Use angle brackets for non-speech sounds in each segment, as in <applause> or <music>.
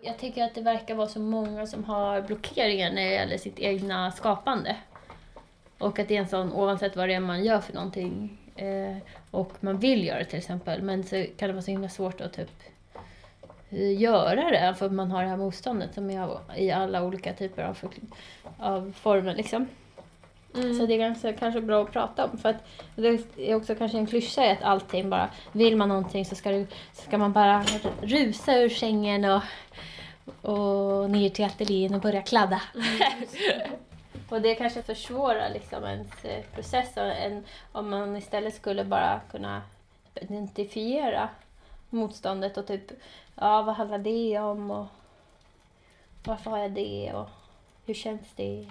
Jag tycker att det verkar vara så många som har blockeringar när det gäller sitt egna skapande. Och att det är en sån, oavsett vad det är man gör för någonting eh, och man vill göra det till exempel, men så kan det vara så himla svårt att typ eh, göra det för att man har det här motståndet som är i alla olika typer av, av former liksom. Så det är ganska kanske bra att prata om. För att det är också kanske en klyscha att allting bara, vill man någonting så ska, så ska man bara rusa ur sängen och, och ner till ateljén och börja kladda. <laughs> och det kanske försvårar liksom ens eh, process en, om man istället skulle bara kunna identifiera motståndet och typ, ja vad handlar det om och varför har jag det och hur känns det?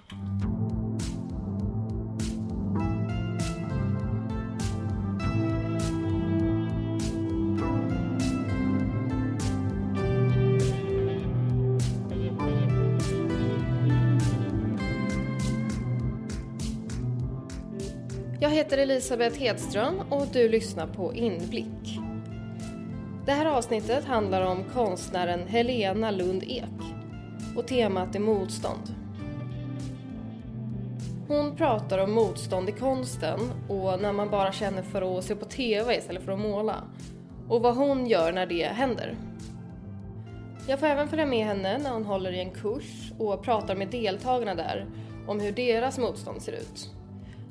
Heter Elisabeth Hedström och du lyssnar på Inblick. Det här avsnittet handlar om konstnären Helena Lund Ek och temat är motstånd. Hon pratar om motstånd i konsten och när man bara känner för att se på TV istället för att måla och vad hon gör när det händer. Jag får även följa med henne när hon håller i en kurs och pratar med deltagarna där om hur deras motstånd ser ut.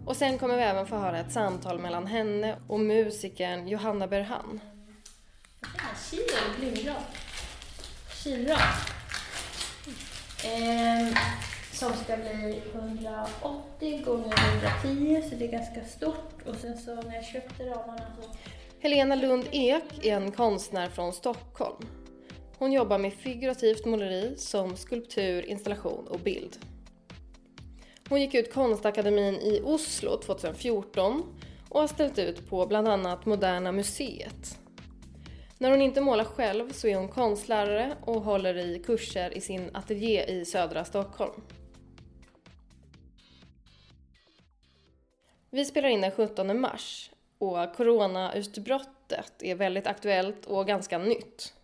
Och sen kommer vi även få höra ett samtal mellan henne och musikern Johanna Berhan. Kilrad. Ehm, som ska bli 180 gånger 110 så det är ganska stort. Och sen så när jag köpte ramarna så... Helena Lund Ek är en konstnär från Stockholm. Hon jobbar med figurativt måleri som skulptur, installation och bild. Hon gick ut Konstakademin i Oslo 2014 och har ställt ut på bland annat Moderna Museet. När hon inte målar själv så är hon konstlärare och håller i kurser i sin ateljé i södra Stockholm. Vi spelar in den 17 mars och coronautbrottet är väldigt aktuellt och ganska nytt.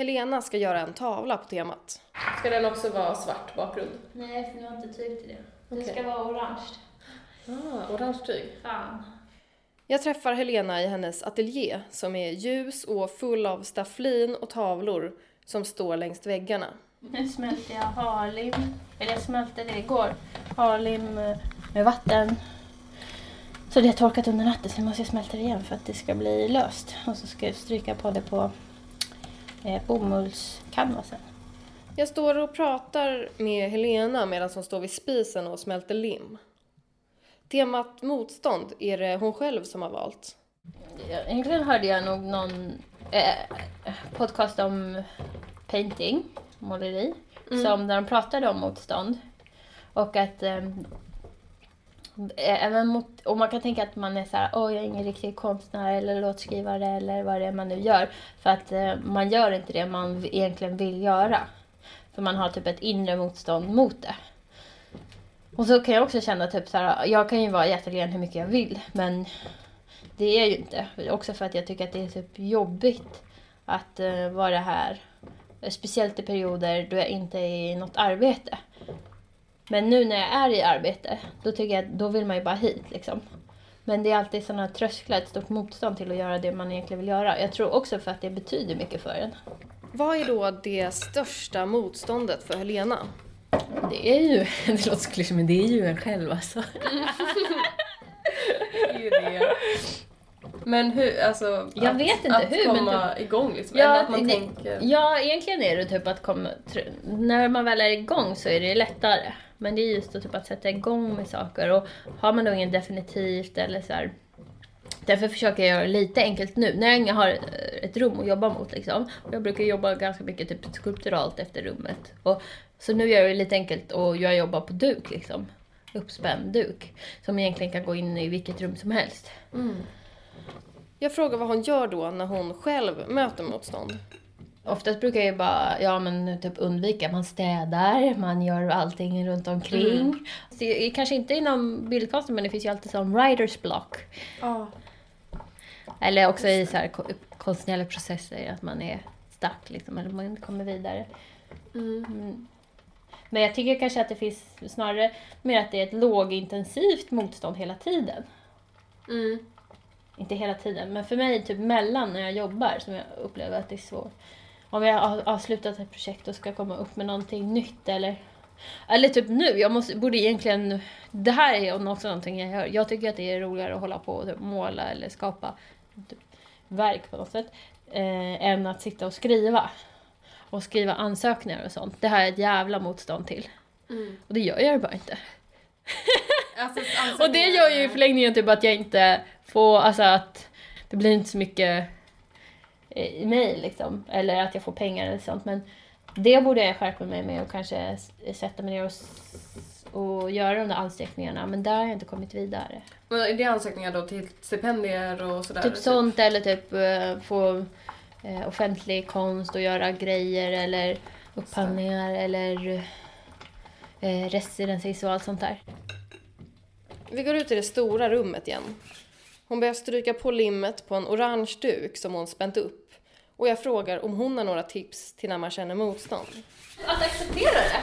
Helena ska göra en tavla på temat. Ska den också vara svart bakgrund? Nej, för nu har inte tyg till det. Det Okej. ska vara orange. Ah, orange tyg. Fan. Jag träffar Helena i hennes ateljé som är ljus och full av stafflin och tavlor som står längs väggarna. Nu smälter jag harlim. Eller jag smälte det igår. Harlim eh, med vatten. Så det har torkat under natten så nu måste jag smälta det igen för att det ska bli löst. Och så ska jag stryka på det på eh, bomullscanvasen. Jag står och pratar med Helena medan hon står vid spisen och smälter lim. Temat motstånd är det hon själv som har valt. Egentligen hörde jag nog någon eh, podcast om painting, måleri, som där de pratade om motstånd. Och att eh, Eh, även mot, och man kan tänka att man är så här, åh jag är ingen riktig konstnär eller låtskrivare eller vad det är man nu gör. För att eh, man gör inte det man egentligen vill göra. För man har typ ett inre motstånd mot det. Och så kan jag också känna typ så här, jag kan ju vara jättegren hur mycket jag vill men det är jag ju inte. Också för att jag tycker att det är typ jobbigt att eh, vara här. Speciellt i perioder då jag inte är i något arbete. Men nu när jag är i arbete, då tycker jag att då vill man ju bara hit liksom. Men det är alltid sådana trösklar, ett stort motstånd till att göra det man egentligen vill göra. Jag tror också för att det betyder mycket för en. Vad är då det största motståndet för Helena? Det är ju, <laughs> det låter så klyschigt men det är ju en själv alltså. Det är ju det. Men hur, alltså... Jag att, vet inte att hur, men komma igång liksom. Ja, Eller att man det- tänker... Ja, egentligen är det typ att komma... När man väl är igång så är det lättare. Men det är just att, typ att sätta igång med saker och har man då ingen definitivt eller så här. Därför försöker jag göra det lite enkelt nu. När jag inte har ett rum att jobba mot liksom. Jag brukar jobba ganska mycket typ skulpturalt efter rummet. Och, så nu gör jag det lite enkelt och jag jobbar på duk liksom. Uppspänd duk. Som egentligen kan gå in i vilket rum som helst. Mm. Jag frågar vad hon gör då när hon själv möter motstånd. Oftast brukar jag ju bara ja, men typ undvika. Man städar, man gör allting runt omkring. Det är kanske inte inom bildkonsten men det finns ju alltid som writers block. Ja. Eller också i så här ko- konstnärliga processer att man är stack liksom, eller man inte kommer vidare. Mm. Mm. Men jag tycker kanske att det finns snarare mer att det är ett lågintensivt motstånd hela tiden. Mm. Inte hela tiden, men för mig typ mellan när jag jobbar som jag upplever att det är svårt. Om jag har avslutat ett projekt och ska komma upp med någonting nytt eller eller typ nu, jag måste, borde egentligen, det här är också någonting jag gör. Jag tycker att det är roligare att hålla på och typ måla eller skapa typ, verk på något sätt. Eh, än att sitta och skriva. Och skriva ansökningar och sånt. Det här är ett jävla motstånd till. Mm. Och det gör jag bara inte. Alltså, <laughs> Och det gör ju i förlängningen typ att jag inte får, alltså att det blir inte så mycket i mig liksom. Eller att jag får pengar eller sånt. Men det borde jag skärpa mig med och kanske sätta mig ner och, och göra de där ansökningarna. Men där har jag inte kommit vidare. Men är det ansökningar då till stipendier och sådär? Typ sånt eller typ eh, få eh, offentlig konst och göra grejer eller upphandlingar eller eh, residencies och allt sånt där. Vi går ut i det stora rummet igen. Hon börjar stryka på limmet på en orange duk som hon spänt upp. Och jag frågar om hon har några tips till när man känner motstånd. Att acceptera det.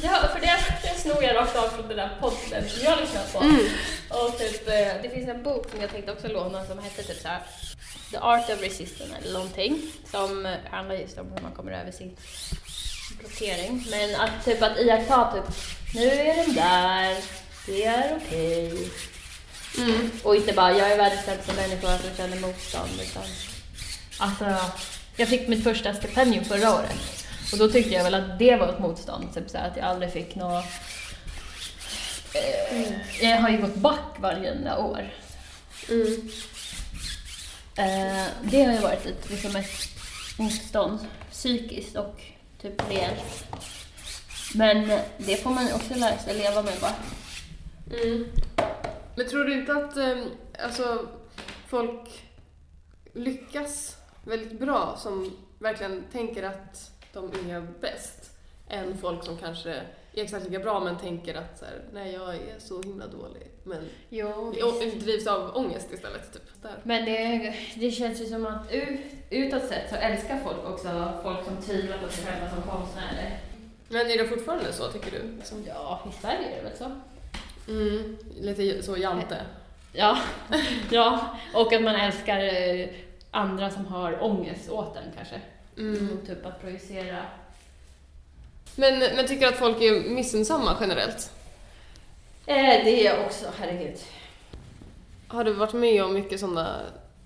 det har, för det, det snor jag rakt av från den där podden som jag lyssnar på. Och typ, eh, det finns en bok som jag tänkte också låna som heter typ såhär The Art of Resistance eller någonting. Som handlar just om hur man kommer över sin blockering. Men att typ att iaktta typ, nu är den där, det är okej. Mm. Och inte bara, jag är världens sämsta människa som känner motstånd. Utan, alltså, jag fick mitt första stipendium förra året. Och då tyckte jag väl att det var ett motstånd. Typ så här, att jag aldrig fick något... Eh, jag har ju gått back varje år. Mm. Eh, det har ju varit ett, liksom ett motstånd psykiskt och typ reellt. Men det får man också lära sig leva med bara. Mm. Men tror du inte att eh, alltså, folk lyckas väldigt bra som verkligen tänker att de är bäst än folk som kanske är exakt lika bra men tänker att så här, nej jag är så himla dålig men Jo, drivs av ångest istället. Typ. Där. Men det, det känns ju som att ut, utåt sett så älskar folk också folk som tvivlar på sig själva som konstnärer. Men är det fortfarande så tycker du? Liksom? Ja, i Sverige är det väl så? Mm, lite så jante. Ja, <laughs> ja. och att man älskar eh, andra som har ångest åt en kanske. Mm. Typ att projicera. Men, men tycker du att folk är missunnsamma generellt? Eh, det är jag också, herregud. Har du varit med om mycket sådana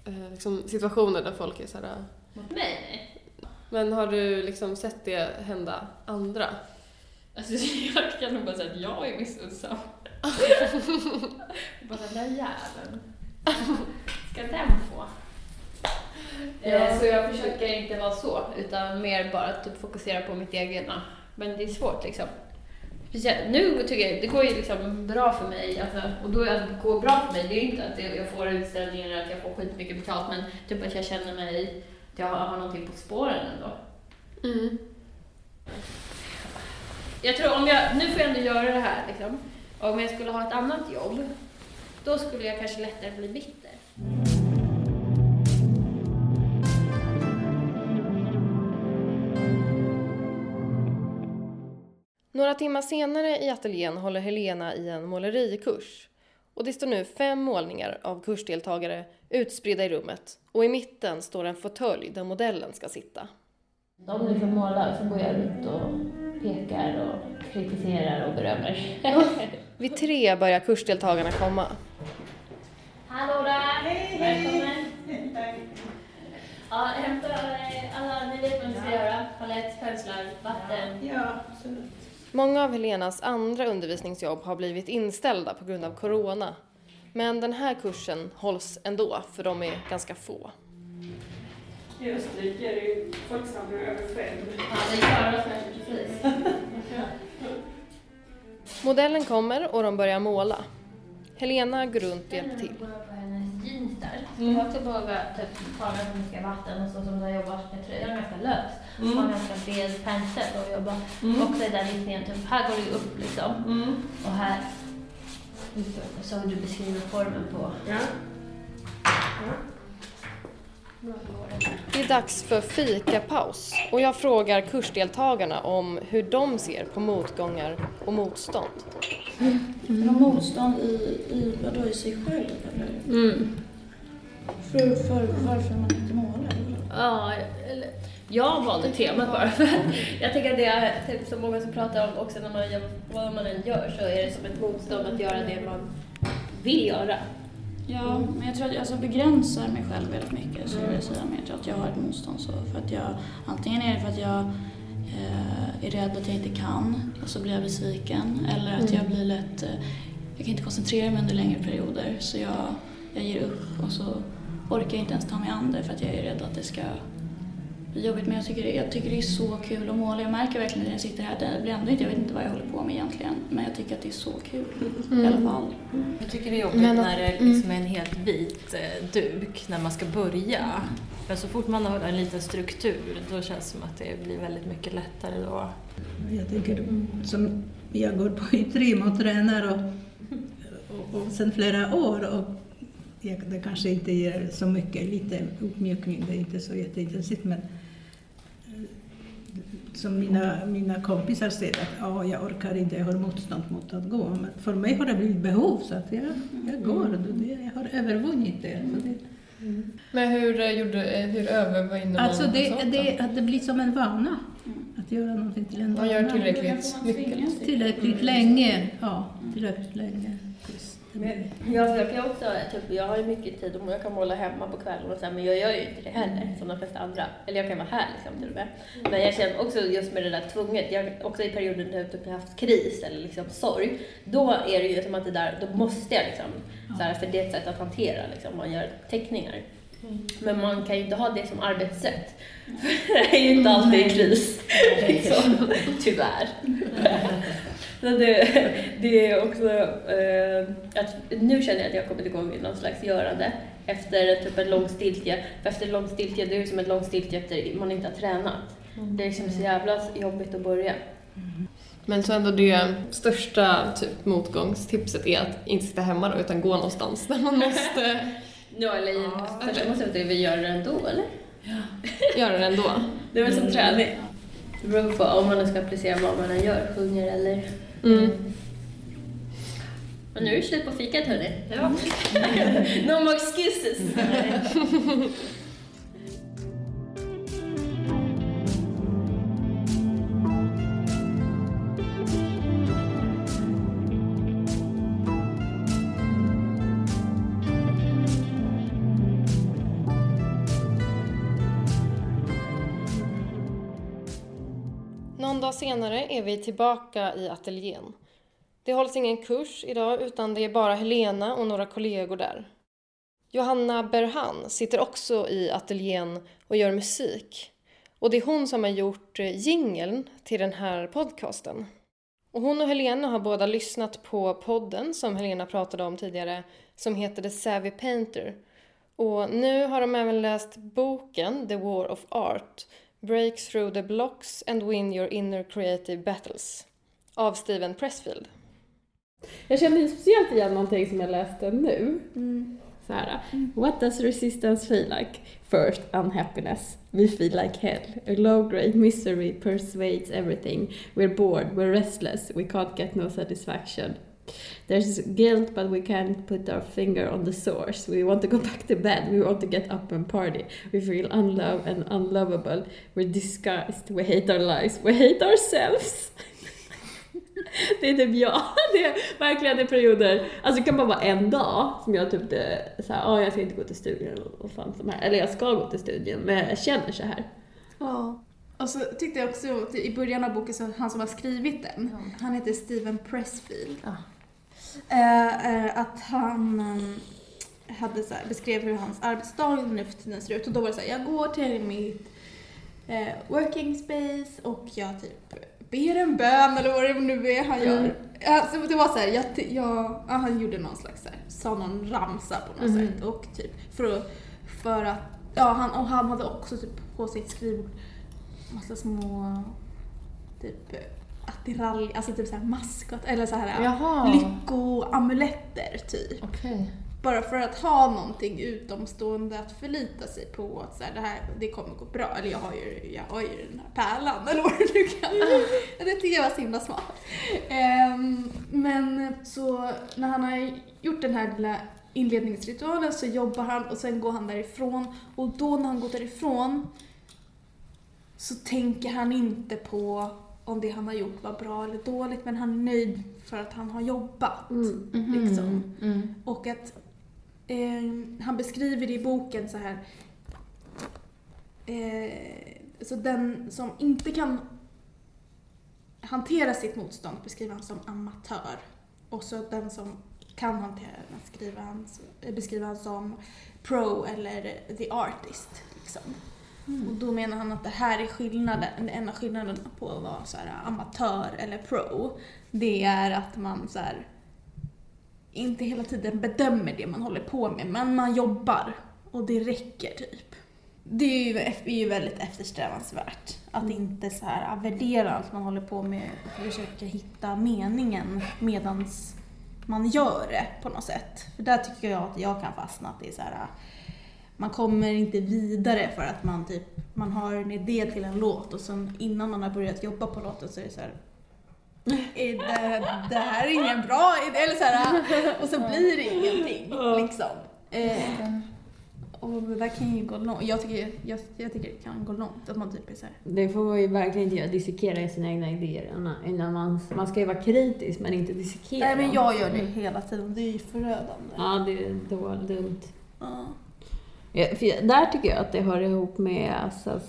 eh, liksom, situationer där folk är så här, eh, Mot mig? Nej. Men har du liksom sett det hända andra? Alltså, <laughs> jag kan nog bara säga att jag är missunnsam. <laughs> bara den där jäveln. Ska den få? Eh, Så jag försöker inte vara så, utan mer bara typ fokusera på mitt egna. Men det är svårt liksom. Speciellt, nu tycker jag det går ju liksom bra för mig, alltså, och då att det går bra för mig, det är ju inte att jag får utställningar eller att jag får skitmycket betalt, men typ att jag känner mig, att jag har någonting på spåren ändå. Mm. Jag tror om jag, nu får jag ändå göra det här liksom. Och om jag skulle ha ett annat jobb, då skulle jag kanske lättare bli bitter. Några timmar senare i ateljén håller Helena i en målerikurs. Och det står nu fem målningar av kursdeltagare utspridda i rummet. Och i mitten står en fåtölj där modellen ska sitta. De liksom målar, så går jag runt och pekar och kritiserar och berömmer. <laughs> Vid tre börjar kursdeltagarna komma. Hallå där! Hej, Välkommen! <laughs> Ja, hämta alla, ni vet vad ni ska göra. Palett, penslar, vatten. Ja, absolut. Många av Helenas andra undervisningsjobb har blivit inställda på grund av corona. Men den här kursen hålls ändå, för de är ganska få. I Österrike är det ju folksamlingar över fem. Ja, det klarar oss kanske precis. Modellen kommer och de börjar måla. Helena går runt och hjälper till. Jeans där. Ska jag också våga typ, ta ganska mycket vatten och så som du jobbar med tröjan ganska lös. Mm. Ha en ganska bred pensel och jobba också i den riktningen. Typ, här går det ju upp liksom. Mm. Och här så du beskriver formen på. Ja. Det är dags för fikapaus och jag frågar kursdeltagarna om hur de ser på motgångar och motstånd. Mm. Motstånd i, i, vadå, i sig själv eller? Mm. För, för varför man inte målar? Ja, eller, jag valde temat bara för jag tänker att det är typ så många som pratar om också när man gör, vad man än gör så är det som ett motstånd att göra det man vill göra. Ja, men jag tror att jag alltså begränsar mig själv väldigt mycket så jag vill säga. Men jag tror att jag har ett motstånd så för att jag, antingen är det för att jag eh, är rädd att jag inte kan och så blir jag besviken eller att jag blir lätt, eh, jag kan inte koncentrera mig under längre perioder så jag, jag ger upp och så orkar jag inte ens ta mig an det för att jag är rädd att det ska bli jobbigt. Men jag tycker, det, jag tycker det är så kul att måla. Jag märker verkligen när jag sitter här, det blir ändå inte, jag vet inte vad jag håller på med egentligen, men jag tycker att det är så kul i alla fall. Jag tycker det är jobbigt Men- när det liksom är en helt vit eh, duk när man ska börja. Men så fort man har en liten struktur då känns det som att det blir väldigt mycket lättare då. Jag tänker som jag går på i trim och tränar och, och, och sen flera år och det kanske inte ger så mycket, lite uppmjukning, det är inte så jätteintensivt men eh, som mina, mina kompisar säger att ja, jag orkar inte, jag har motstånd mot att gå. Men för mig har det blivit behov så att jag, jag går, jag har övervunnit det. Så det Men hur, eh, gjorde, eh, hur övervinner man alltså det, sånt det, att det blir som en vana, att göra någonting till en Man vana. gör tillräckligt mycket. Tillräckligt länge, ja. Tillräckligt länge. Blir- Jag försöker också, typ, jag har ju mycket tid och jag kan måla hemma på kvällen och så här, men jag gör ju inte det heller som de flesta andra. Eller jag kan vara här liksom till och med. Men jag känner också just med det där tvunget, jag, också i perioder när jag typ har haft kris eller liksom sorg, då är det ju som att det där, då måste jag liksom, så här, för det är ett sätt att hantera liksom, man gör teckningar. Men man kan ju inte ha det som arbetssätt. För det är ju inte alltid i kris. Liksom. Tyvärr. <laughs> Så det, det är också eh, att nu känner jag att jag har kommit igång i någon slags görande efter typ en lång stiltje. För efter en lång stiltje, det är ju som en lång stiltje efter man inte har tränat. Det är liksom så jävla jobbigt att börja. Men så ändå det största typ motgångstipset är att inte sitta hemma då, utan gå någonstans där man måste <laughs> Ja, eller i första måste vi göra det ändå, eller? göra det ändå. Det är väl som träning. Det beror på om man nu ska applicera vad man än gör, sjunger eller... Mm. Och nu är det slut på fikat hörni. Ja. <laughs> no more excuses. <laughs> dag senare är vi tillbaka i ateljén. Det hålls ingen kurs idag utan det är bara Helena och några kollegor där. Johanna Berhan sitter också i ateljén och gör musik. Och det är hon som har gjort eh, jingeln till den här podcasten. Och hon och Helena har båda lyssnat på podden som Helena pratade om tidigare som heter The Savvy Painter. Och nu har de även läst boken The War of Art Break through the blocks and win your inner creative battles av Steven Pressfield. Jag kände ju speciellt igen någonting som jag läste nu. Mm. Så här, mm. What does resistance feel like? First, unhappiness. We feel like hell. A low grade misery persuades everything. We're bored, we're restless, we can't get no satisfaction. There's guilt, but we can't put our finger on the source. We want to go back to bed, we want to get up and party. We feel unloved and unlovable. We're disgusted, we hate our lives, we hate ourselves. <laughs> Det är typ jag. <laughs> Det är verkligen i perioder. Alltså det kan bara vara en dag som jag typ det, så här, "Ja, jag ska inte gå till studien och fan som här. Eller jag ska gå till studien men jag känner så här. Ja. Och så tyckte jag också i början av boken, så han som har skrivit den, han heter Steven Pressfield. Ja. Eh, att han eh, hade så här, beskrev hur hans arbetsdag nu för tiden ser ut. Och då var det så här, jag går till mitt eh, working space och jag typ ber en bön eller vad det nu är han gör. Alltså, det var så här, jag, jag, ja, han gjorde någon slags så här, sa någon ramsa på något sätt och typ för att, för att, ja han, och han hade också typ på sitt skrivbord massa små typ attiralj, alltså typ såhär maskot eller så här Jaha. lyckoamuletter typ. Okej. bara för att ha någonting utomstående att förlita sig på att så här, det här det kommer gå bra. Eller jag har ju, jag har ju den här pärlan eller vad det nu kan <laughs> Det tycker jag var så himla smart. Ehm, men så när han har gjort den här lilla inledningsritualen så jobbar han och sen går han därifrån. Och då när han går därifrån så tänker han inte på om det han har gjort var bra eller dåligt men han är nöjd för att han har jobbat. Liksom. Mm. Och att eh, han beskriver det i boken så här. Eh, så den som inte kan hantera sitt motstånd beskriver han som amatör. Och så den som kan hantera den han, beskriver han som pro eller the artist. Liksom. Och då menar han att det här är skillnaden, en av skillnaderna på att vara så här, amatör eller pro. Det är att man så här, inte hela tiden bedömer det man håller på med, men man jobbar och det räcker typ. Det är ju, är ju väldigt eftersträvansvärt att inte så här värdera allt man håller på med och försöka hitta meningen medans man gör det på något sätt. För där tycker jag att jag kan fastna att det är så här man kommer inte vidare för att man typ, man har en idé till en låt och sen innan man har börjat jobba på låten så är det så här, är det, det här är ingen bra idé, eller så här, och så blir det ingenting liksom. Eh, och det där kan ju gå långt. Jag tycker, jag, jag tycker det kan gå långt, att man typ är så här, Det får man ju verkligen inte göra, dissekera sina egna idéer innan- man, man ska ju vara kritisk men inte dissekera. Nej men jag gör det hela tiden, det är ju förödande. Ja, det är då dumt. Ja. Ja, där tycker jag att det hör ihop med, alltså,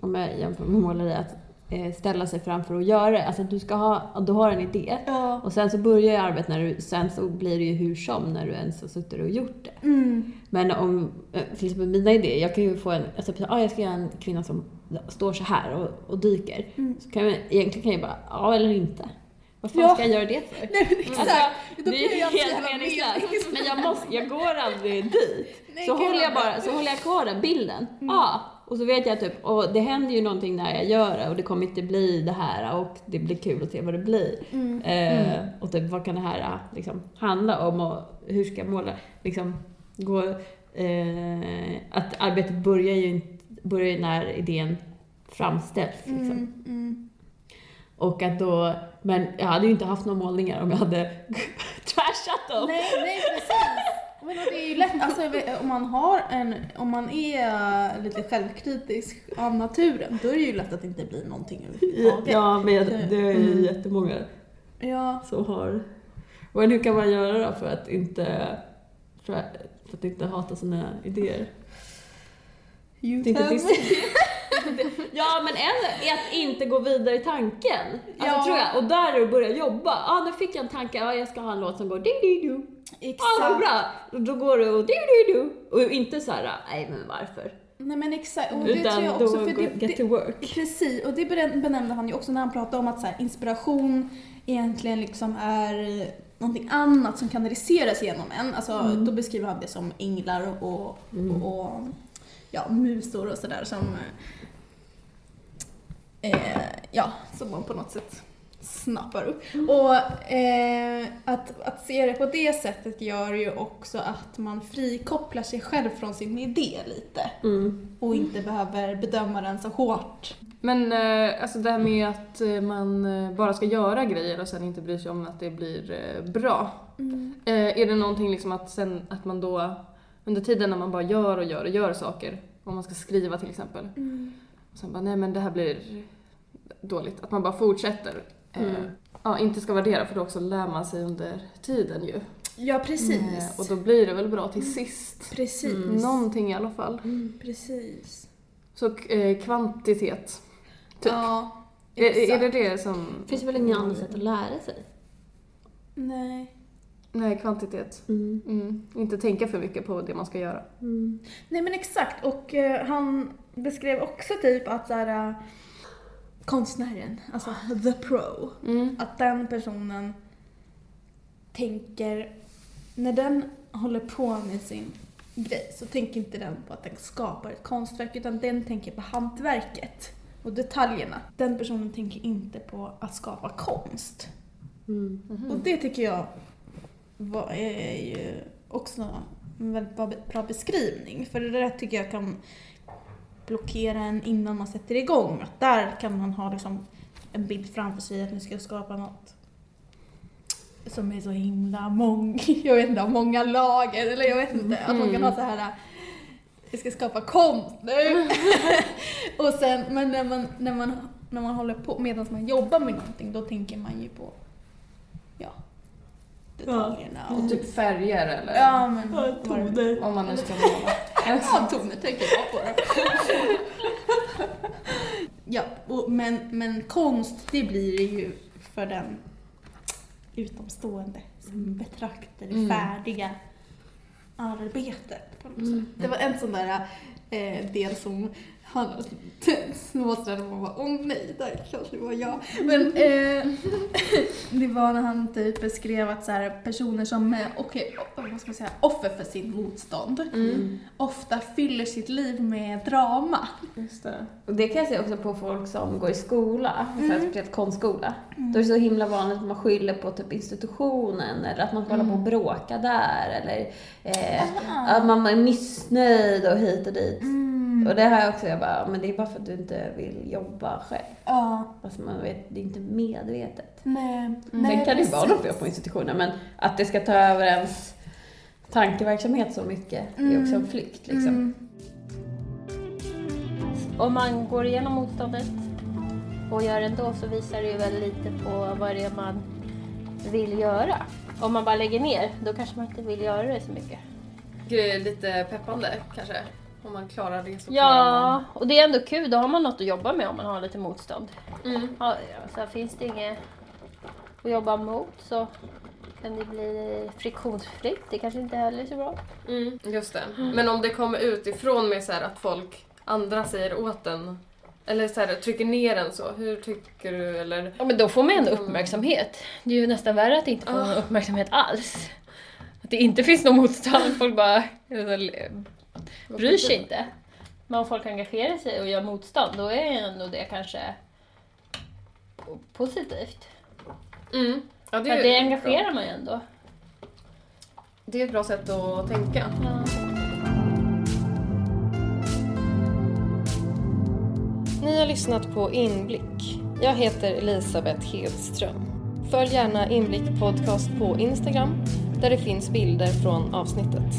om jag jämför med måleri, att eh, ställa sig framför och göra det. Alltså att du ska ha, du har en idé Ja. och sen så börjar ju arbetet när du, sen så blir det ju hur som när du ens har suttit och gjort det. Mm. Men om, eh, till exempel mina idéer, jag kan ju få en, alltså, ah, jag ska göra en kvinna som står så här och, och dyker. Mm. Så kan jag, egentligen kan jag bara, ja eller inte. Vad fan Ja. ska jag göra det för? Nej men exakt, Alltså, det är så helt meningslöst. mening- Men jag, måste, jag går aldrig dit. Nej, Så håller jag bara så håller jag kvar den bilden. Mm. Ja. Och så vet jag typ, och det händer ju någonting när jag gör det och det kommer inte bli det här och det blir kul att se vad det blir. Mm. Eh, och typ vad kan det här liksom handla om och hur ska jag måla? Liksom, gå, eh, att arbetet börjar ju, börjar ju när idén framställs. Liksom. Mm, mm. Och att då, men jag hade ju inte haft några målningar om jag hade <laughs> trashat dem. Nej, nej precis. Men det är ju lätt, alltså om man har en, om man är lite självkritisk av naturen, då är det ju lätt att det inte blir någonting överhuvudtaget. Ja, men jag- det är ju Mm. jättemånga Ja. som har. Men hur kan man göra då för att inte, för att inte hata sina idéer? You Det är inte. <laughs> Ja, men en är att inte gå vidare i tanken. Alltså, Ja. tror jag. Och där är det att börja jobba. Ja, ah, nu fick jag en tanke. Ja, jag ska ha en låt som går di-di-du. Ja, vad Exakt. bra. Och då går det och di-di-du. Och inte så här, nej men varför? Nej men exakt, och det tror Utan jag då också, för gå- det, get det, to work. Precis, och det benäm- benämnde han ju också när han pratade om att så här, inspiration egentligen liksom är någonting annat som kanaliseras genom en. Alltså, Mm. Då beskriver han det som änglar och, Mm. och, och ja, musor och sådär som eh, ja, som man på något sätt snappar upp. Och eh, att, att se det på det sättet gör ju också att man frikopplar sig själv från sin idé lite Mm. och inte behöver bedöma den så hårt. Men eh, alltså det här med att eh, man eh, bara ska göra grejer och sen inte bryr sig om att det blir eh, bra. Eh, är det någonting liksom att sen att man då under tiden när man bara gör och gör och gör saker, om man ska skriva till exempel, och sen bara nej men det här blir dåligt, att man bara fortsätter. Eh, Mm. Ja, inte ska värdera för då också lär man sig under tiden ju. Ja, precis. Eh, och då blir det väl bra till sist. Precis. Någonting i alla fall. Precis. Så eh, kvantitet. Typ. Ja, Är, är exakt. det det som... Finns det väl inga andra sätt att lära sig? Nej. Nej, kvantitet. Mm. Mm. Inte tänka för mycket på det man ska göra. Mm. Nej men exakt, och eh, han beskrev också typ att såhär, konstnären, alltså the pro, Mm. att den personen tänker, när den håller på med sin grej så tänker inte den på att den skapar ett konstverk utan den tänker på hantverket och detaljerna. Den personen tänker inte på att skapa konst. Mm. Och det tycker jag var, är ju också en väldigt bra, bra beskrivning. För det där tycker jag kan blockera en innan man sätter igång. Att där kan man ha liksom en bild framför sig att nu ska jag skapa något som är så himla många, <laughs> jag vet inte, många lager eller jag vet inte. Att man kan ha så här jag ska skapa konst nu. <laughs> och sen, men när man, när man, när man håller på, medan man jobbar med någonting, då tänker man ju på, ja, detaljerna. Och Och, typ färger eller? ja, men toner. Om man nu ska <laughs> måla. Ja, toner tänker jag på. ja, och, men, men konst, det blir det ju för den utomstående som betraktar det färdiga arbetet. På något sätt. Det var en sån där eh, del som han småstrade och bara åh nej, där kanske det var jag. Men eh, <laughs> det var när han typ beskrev att så här, personer som är okej, vad ska man säga, offer för sin motstånd ofta fyller sitt liv med drama. Just det. Och det kan jag se också på folk som går i skola, mm. speciellt konstskola. Då är det så himla vanligt att man skyller på typ institutionen eller att man ska hålla på och bråka där eller eh, att man är missnöjd och hit och dit. Och det har jag också, jag bara, men det är bara för att du inte vill jobba själv. Ja, Alltså man vet, det är inte medvetet. nej. Sen kan det ju vara något fel på institutionen, men att det ska ta över ens tankeverksamhet så mycket är också en flykt liksom. Mm. Om man går igenom motståndet och gör det ändå så visar det ju väl lite på vad det är man vill göra. Om man bara lägger ner, då kanske man inte vill göra det så mycket. Grejer lite peppande kanske. Om man klarar det så klarar man. Ja, och det är ändå kul. Då har man något att jobba med om man har lite motstånd. Mm. Ja, så finns det inget att jobba mot så kan det bli friktionsfritt. Det kanske inte heller är så bra. Mm, just det. Men om det kommer utifrån med så att folk, andra säger åt en, eller så här, trycker ner en så, hur tycker du? Eller, Ja, men då får man ändå uppmärksamhet. Det är ju nästan värre att inte få någon uppmärksamhet alls. Att det inte finns någon motstånd. Folk bara bryr sig inte. Men om folk engagerar sig och gör motstånd, då är ändå det kanske positivt. Mm. Ja, För är att ju det bra. engagerar man ju ändå. Det är ett bra sätt att tänka. Ja. Ni har lyssnat på Inblick. Jag heter Elisabeth Hedström. Följ gärna Inblick Podcast på Instagram där det finns bilder från avsnittet.